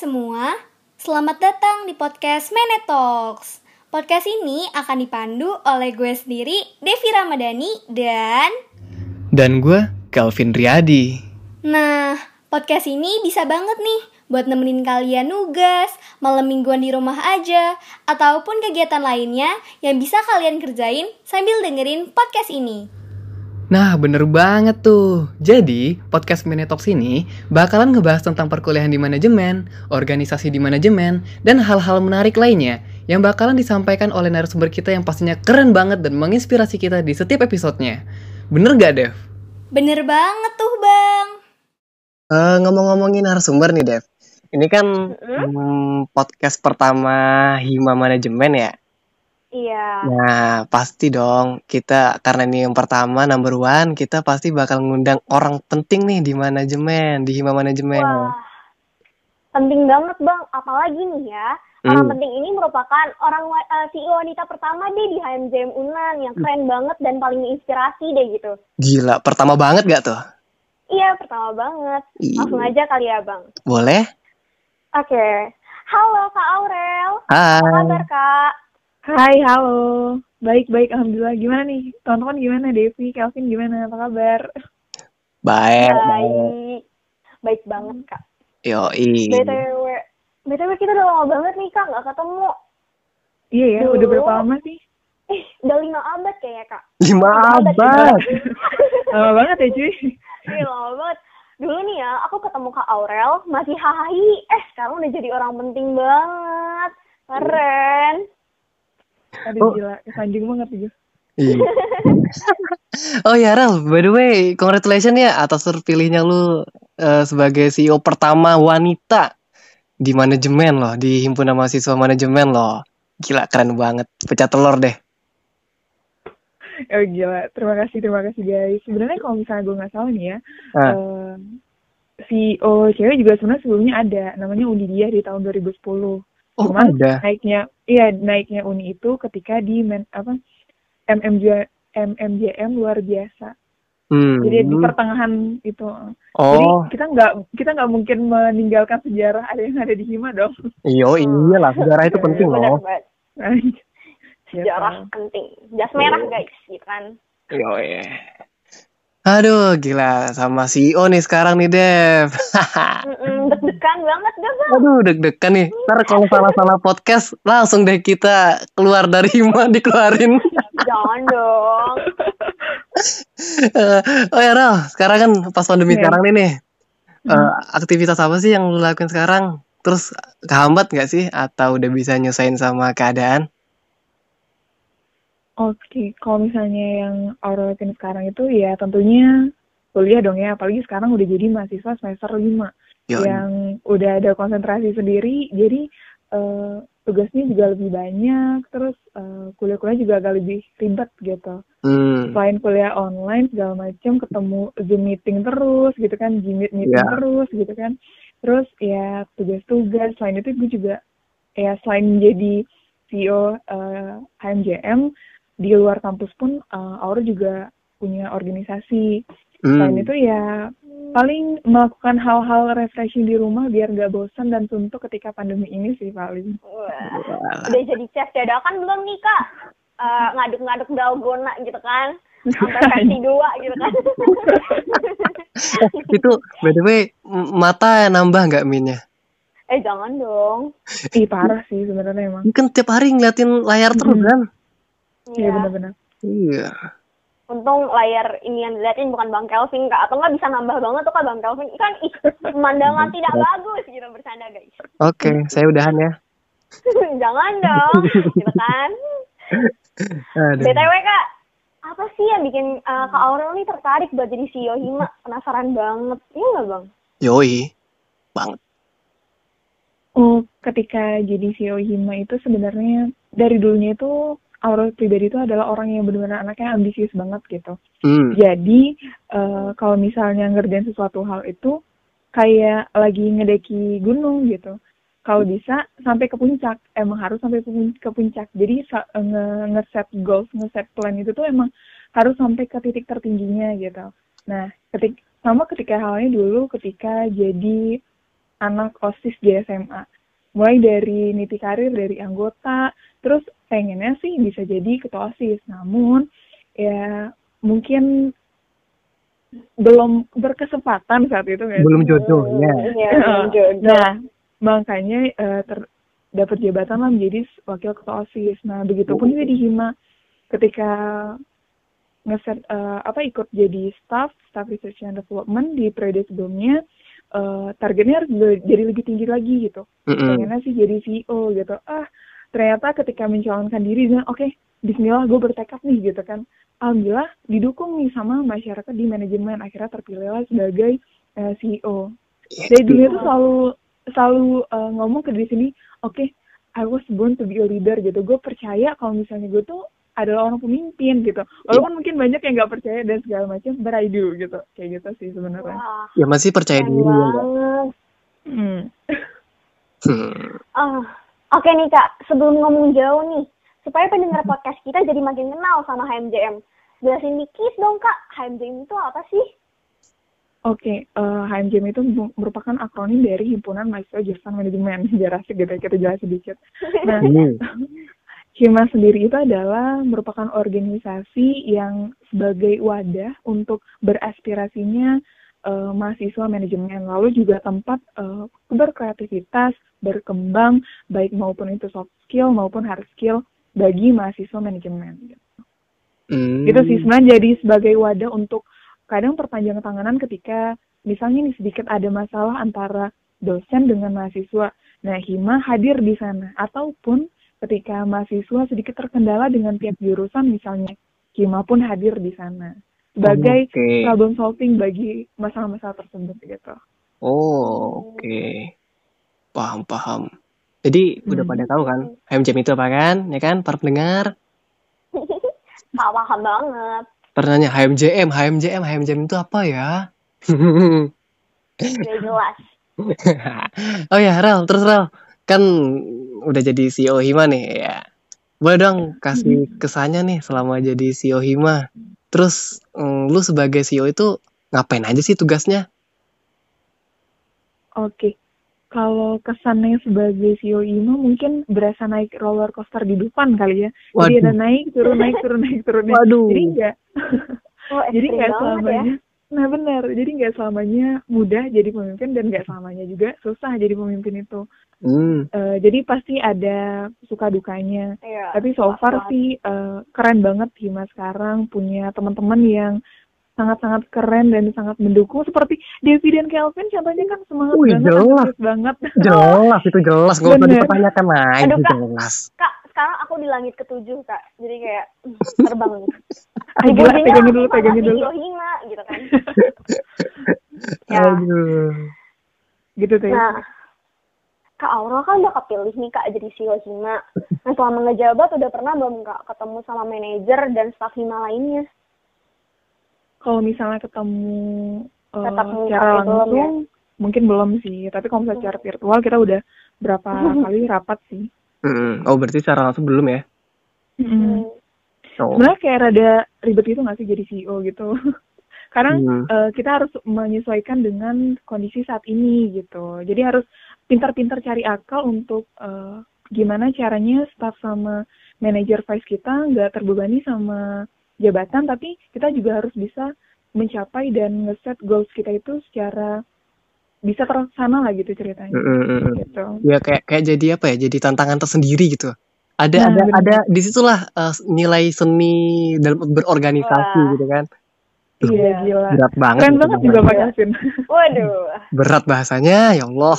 semua, selamat datang di podcast Mene Talks. Podcast ini akan dipandu oleh gue sendiri, Devi Ramadhani, dan... Dan gue, Calvin Riyadi. Nah, podcast ini bisa banget nih buat nemenin kalian nugas, malam mingguan di rumah aja, ataupun kegiatan lainnya yang bisa kalian kerjain sambil dengerin podcast ini. Nah, bener banget tuh. Jadi, podcast Minetox ini bakalan ngebahas tentang perkuliahan di manajemen, organisasi di manajemen, dan hal-hal menarik lainnya yang bakalan disampaikan oleh narasumber kita yang pastinya keren banget dan menginspirasi kita di setiap episodenya. Bener gak, Dev? Bener banget tuh, Bang. Uh, ngomong-ngomongin narasumber nih, Dev. Ini kan hmm, podcast pertama Hima Manajemen ya. Iya. Nah, pasti dong kita karena ini yang pertama number one, kita pasti bakal ngundang orang penting nih di manajemen, di Hima Manajemen. Wah, penting banget bang. Apalagi nih ya, orang Hmm. penting ini merupakan orang wa- eh, CEO wanita pertama deh di HMJM Unan yang keren banget dan paling menginspirasi deh gitu. Gila, pertama banget gak tuh? Iya, pertama banget. Ih. Langsung aja kali ya bang. Boleh? Oke. Halo Kak Aurel. Hai. Apa kabar Kak? Hai, halo. Baik-baik, Alhamdulillah. Gimana nih? Teman-teman gimana? Devi, Kelvin gimana? Apa kabar? Baik, baik. Baik. Banget Kak. Yoi. BTW, BTW kita udah lama banget nih Kak nggak ketemu. Iya ya, Dulu. udah berapa lama sih? Eh, udah lima abad kayaknya Kak. Lima abad. abad. lama banget ya, cuy. Iya lama banget. Dulu nih ya, aku ketemu Kak Aurel, masih hahaha. Eh, sekarang udah jadi orang penting banget. Keren. Aduh, Oh. gila. Kesanjung banget juga. Iya. oh ya, Rel, by the way, congratulations ya atas terpilihnya lu eh, sebagai CEO pertama wanita di manajemen loh, di himpunan mahasiswa manajemen loh. Gila, keren banget. Pecah telur deh. Oh, gila. Terima kasih, terima kasih, guys. Sebenarnya kalau misalnya gue nggak salah nih ya, Ah. eh, CEO cewek juga sebenarnya sebelumnya ada. Namanya Unidia di tahun 2010. Oh, Cuman ada. naiknya, iya naiknya Uni itu ketika di men, apa MMJ, MMJM luar biasa. Hmm. Jadi di pertengahan itu. Oh, Jadi kita nggak kita nggak mungkin meninggalkan sejarah ada yang ada di Hima dong. iyo iyalah, sejarah itu penting loh. Gitu. Sejarah penting. Jas merah guys, gitu kan. Iya. Aduh, gila sama CEO nih sekarang nih, Dev. Deg-degan banget dah bang. Aduh, deg-degan nih. Ntar kalau salah-salah podcast, langsung deh kita keluar dari Hima, dikeluarin. Jangan dong. Eh, oh ya Ral, sekarang kan pas pandemi Iya. sekarang ini nih, eh, aktivitas apa sih yang lu lakuin sekarang? Terus kehambat nggak sih? Atau udah bisa nyusahin sama keadaan? Oke, kalau misalnya yang Aurel lakuin sekarang itu ya tentunya kuliah dong ya, apalagi sekarang udah jadi mahasiswa semester 5 Yo, yang udah ada konsentrasi sendiri, jadi eh, tugasnya juga lebih banyak, terus eh, kuliah-kuliah juga agak lebih ribet gitu. hmm, Selain kuliah online segala macam, ketemu Zoom meeting terus gitu kan, Gmeet meeting Iya. terus gitu kan. Terus ya tugas-tugas, selain itu gue juga ya selain menjadi CEO eh, HMJM di luar kampus pun eh, Aura juga punya organisasi. Selain hmm. itu ya paling melakukan hal-hal refreshing di rumah biar gak bosan dan suntuk ketika pandemi ini sih paling. Wah, udah jadi chef dadakan belum nih kak? Eh, ngaduk-ngaduk dalgona gitu kan? Sampai versi dua gitu kan? Itu by the way, mata nambah nggak minnya? eh jangan dong. Ih parah sih sebenarnya emang. Kan tiap hari ngeliatin layar terus Hmm. kan? Iya Iya. benar-benar. Iya. Untung layar ini yang diliatin bukan Bang Kelvin kak, atau nggak bisa nambah banget tuh kak Bang Kelvin. Kan ih, pemandangan tidak bagus gitu bercanda guys. Oke, saya udahan ya. jangan dong, gitu kan? Aduh. BTW kak, apa sih yang bikin eh, Kak Aurel nih tertarik buat jadi CEO Hima? Penasaran banget, iya nggak bang? Yoi, banget. Oh, ketika jadi CEO Hima itu sebenarnya dari dulunya itu Aurel pribadi itu adalah orang yang benar-benar anaknya ambisius banget gitu. Hmm. Jadi eh, kalau misalnya ngerjain sesuatu hal itu kayak lagi ngedeki gunung gitu. Kalau bisa sampai ke puncak, emang harus sampai ke pun- ke puncak. Jadi nge- nge-set goals, nge-set plan itu tuh emang harus sampai ke titik tertingginya gitu. Nah, ketik sama ketika halnya dulu ketika jadi anak OSIS di SMA. Mulai dari niti karir dari anggota, terus pengennya sih bisa jadi ketua OSIS. Namun ya mungkin belum berkesempatan saat itu sih? Belum jodohnya. Iya, belum jodoh. Nah, makanya eh, ter- dapat jabatan lah menjadi wakil ketua OSIS. Nah, begitupun juga di Hima ketika ngeset eh, apa ikut jadi staff, staff research and development di periode sebelumnya eh, targetnya harus jadi lebih tinggi lagi gitu. Mm-mm. Pengennya sih jadi CEO gitu. Ah, ternyata ketika mencalonkan diri dan oke, bismillah gue bertekad nih gitu kan. Alhamdulillah didukung nih sama masyarakat di manajemen akhirnya terpilihlah sebagai eh, CEO dari dulu tuh selalu selalu uh, ngomong ke diri sini oke I was born to be a leader gitu. Gue percaya kalau misalnya gue tuh adalah orang pemimpin gitu. Walaupun mungkin banyak yang nggak percaya dan segala macam but I do gitu. Kayak gitu sih sebenarnya. Ya masih percaya diri ya hmm. Hmm. Ah, Oke nih kak, sebelum ngomong jauh nih, supaya pendengar podcast kita jadi makin kenal sama HMJM. Jelasin dikit dong kak, HMJM itu apa sih? Oke, eh, HMJM itu merupakan akronim dari Himpunan Mahasiswa Jurusan Manajemen. Biar asik gitu kita jelas sedikit. Nah, Hmm. Hima sendiri itu adalah merupakan organisasi yang sebagai wadah untuk beraspirasinya eh, mahasiswa manajemen, lalu juga tempat eh, berkreativitas, berkembang, baik maupun itu soft skill maupun hard skill bagi mahasiswa manajemen. Hmm. Gitu sih sebenarnya jadi sebagai wadah untuk kadang perpanjang tanganan ketika misalnya nih sedikit ada masalah antara dosen dengan mahasiswa. Nah, Hima hadir di sana ataupun ketika mahasiswa sedikit terkendala dengan pihak jurusan misalnya, Hima pun hadir di sana sebagai Oke. problem solving bagi masalah-masalah tersebut gitu. Oh, oke. Paham, paham. Jadi udah Hmm. pada tahu kan HMJM itu apa kan? Ya kan, para pendengar? Paham banget. Pernah nanya HMJM, HMJM, HMJM itu apa ya? Udah jelas. oh ya, Rel, terus Rel, kan udah jadi CEO Hima nih ya. Boleh dong kasih kesannya nih selama jadi CEO Hima. Terus mm, lu sebagai CEO itu ngapain aja sih tugasnya? Oke. Kalau kesannya sebagai CEO Hima mungkin berasa naik roller coaster di depan kali ya. Jadi Waduh. ada naik turun naik turun naik turun. naik. Waduh. Jadi enggak Oh, jadi ekstrim nggak banget ya. Nah benar jadi nggak selamanya mudah jadi pemimpin dan nggak selamanya juga susah jadi pemimpin itu Hmm. Eh, jadi pasti ada suka dukanya Iya. tapi so far sih eh, keren banget Hima sekarang punya teman-teman yang sangat-sangat keren dan sangat mendukung seperti Devi dan Kelvin contohnya kan semangat Wih, banget jelas. banget Jelas itu jelas, nggak usah Bener. dipertanyakan lagi, Aduh, Kak. jelas. Kak, sekarang aku di langit ketujuh kak. Jadi kayak terbang. Ah, gila Dipujinya pegangin dulu pegangin dulu Hima gitu kan. ya. Aduh. gitu tuh ya. Nah, Kak Aurel kan udah kepilih nih Kak jadi CEO Hima. Nah, selama ngejabat udah pernah belum Kak ketemu sama manajer dan staf Hima lainnya? kalau misalnya ketemu eh, Tatap muka secara belum ya? langsung mungkin belum sih tapi kalau misalnya secara virtual kita udah berapa kali rapat sih Mm-mm. Oh berarti secara langsung belum ya? Mm-mm. Oh. sebenarnya kayak rada ribet gitu nggak sih jadi CEO gitu karena Hmm. eh, kita harus menyesuaikan dengan kondisi saat ini gitu jadi harus pintar-pintar cari akal untuk eh, gimana caranya staff sama manajer vice kita nggak terbebani sama jabatan tapi kita juga harus bisa mencapai dan ngeset goals kita itu secara bisa terlaksana lah gitu ceritanya Mm-mm-mm. gitu Ya kayak kayak jadi apa ya? Jadi tantangan tersendiri gitu. Ada Nah, ada bener. ada di situlah eh, nilai seni dalam berorganisasi Wah. gitu kan. iya gila Berat banget. keren banget juga Pak Kevin Waduh. Berat bahasanya, ya Allah.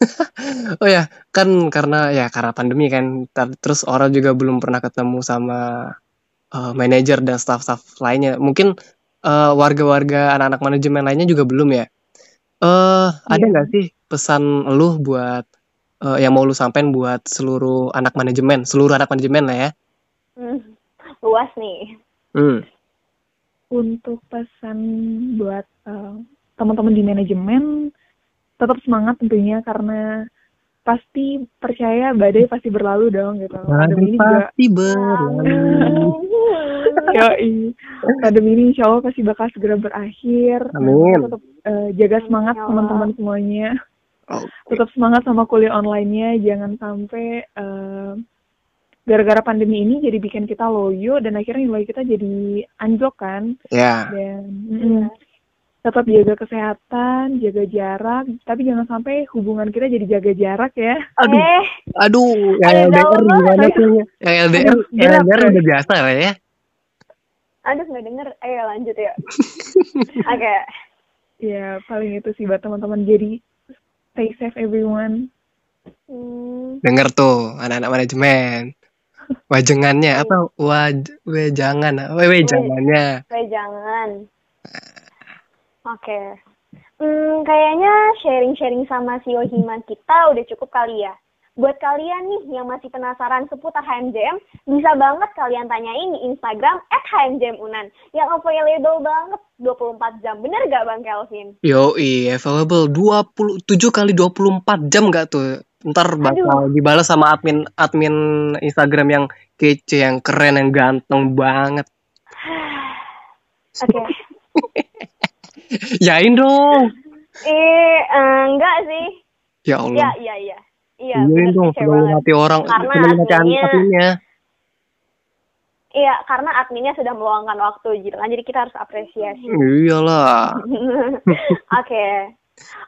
Oh ya, kan karena ya karena pandemi kan, terus orang juga belum pernah ketemu sama eh, manajer dan staff-staff lainnya. Mungkin eh, warga-warga anak-anak manajemen lainnya juga belum ya. Eh, ada Iya. nggak sih pesan lu buat eh, yang mau lu sampein buat seluruh anak manajemen, seluruh anak manajemen lah ya? Hmm, luas nih. Hmm. untuk pesan buat eh, teman-teman di manajemen tetap semangat tentunya karena pasti percaya badai pasti berlalu dong gitu. Pandemi ini juga pasti berlalu. Yoi. Pandemi ini insya Allah pasti bakal segera berakhir. Amin. Tetap eh, jaga semangat teman-teman semuanya. Oh, tetap semangat sama kuliah online-nya jangan sampai eh, gara-gara pandemi ini jadi bikin kita loyo dan akhirnya nilai kita jadi anjlok kan ya. dan mm, tetap jaga kesehatan jaga jarak tapi jangan sampai hubungan kita jadi jaga jarak ya Aduh, Eh, aduh, yang Ada LDR gimana tuh? Yang LDR, yang LDR udah biasa lah ya. aduh nggak denger. Ayo lanjut ya. Oke. ya paling itu sih buat teman-teman jadi stay safe everyone Hmm, Denger tuh anak-anak manajemen. Wajengannya apa? Waj wejangan. We wejangannya. Gue jangan. Oke. Hmm, kayaknya sharing-sharing sama si Ohima kita udah cukup kali ya. Buat kalian nih yang masih penasaran seputar HMJM, bisa banget kalian tanyain di Instagram at HMJMUnan yang available banget 24 jam. Bener gak Bang Kelvin? Yoi, available 27 kali 24 jam gak tuh? Ntar bakal dibalas sama admin admin Instagram yang kece, yang keren, yang ganteng banget. Oke. Yain dong. Eh, enggak sih. Ya Iya, Allah. iya, iya. Iya, dong, banget. hati orang, Karena hati adminnya-. Iya, karena adminnya sudah meluangkan waktu gitu kan. Jadi kita harus apresiasi. Iyalah. Oke.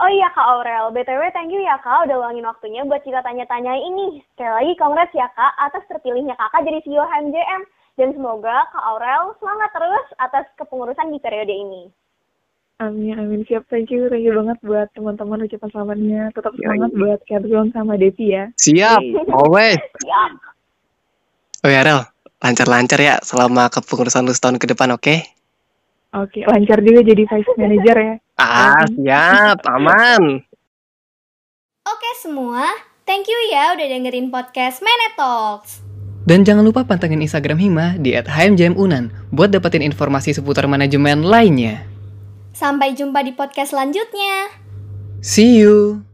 Oh iya Kak Aurel, BTW thank you ya Kak udah luangin waktunya buat kita tanya-tanya ini. Sekali lagi congrats ya Kak atas terpilihnya Kakak jadi CEO HMJM. Dan semoga Kak Aurel semangat terus atas kepengurusan di periode ini. Amin amin siap thank you thank you banget buat teman-teman ucapan selamatnya tetap Ya, semangat buat Kevin sama Devi ya Siap, always. Siap. Oh ya Rel, lancar-lancar ya selama kepengurusan lu setahun ke depan, oke? oke lancar juga jadi vice manager ya Ah, siap, aman. Oke semua, thank you ya udah dengerin podcast Mene Talks. Dan jangan lupa pantengin Instagram Hima di @hmjmunan buat dapetin informasi seputar manajemen lainnya. Sampai jumpa di podcast selanjutnya. See you.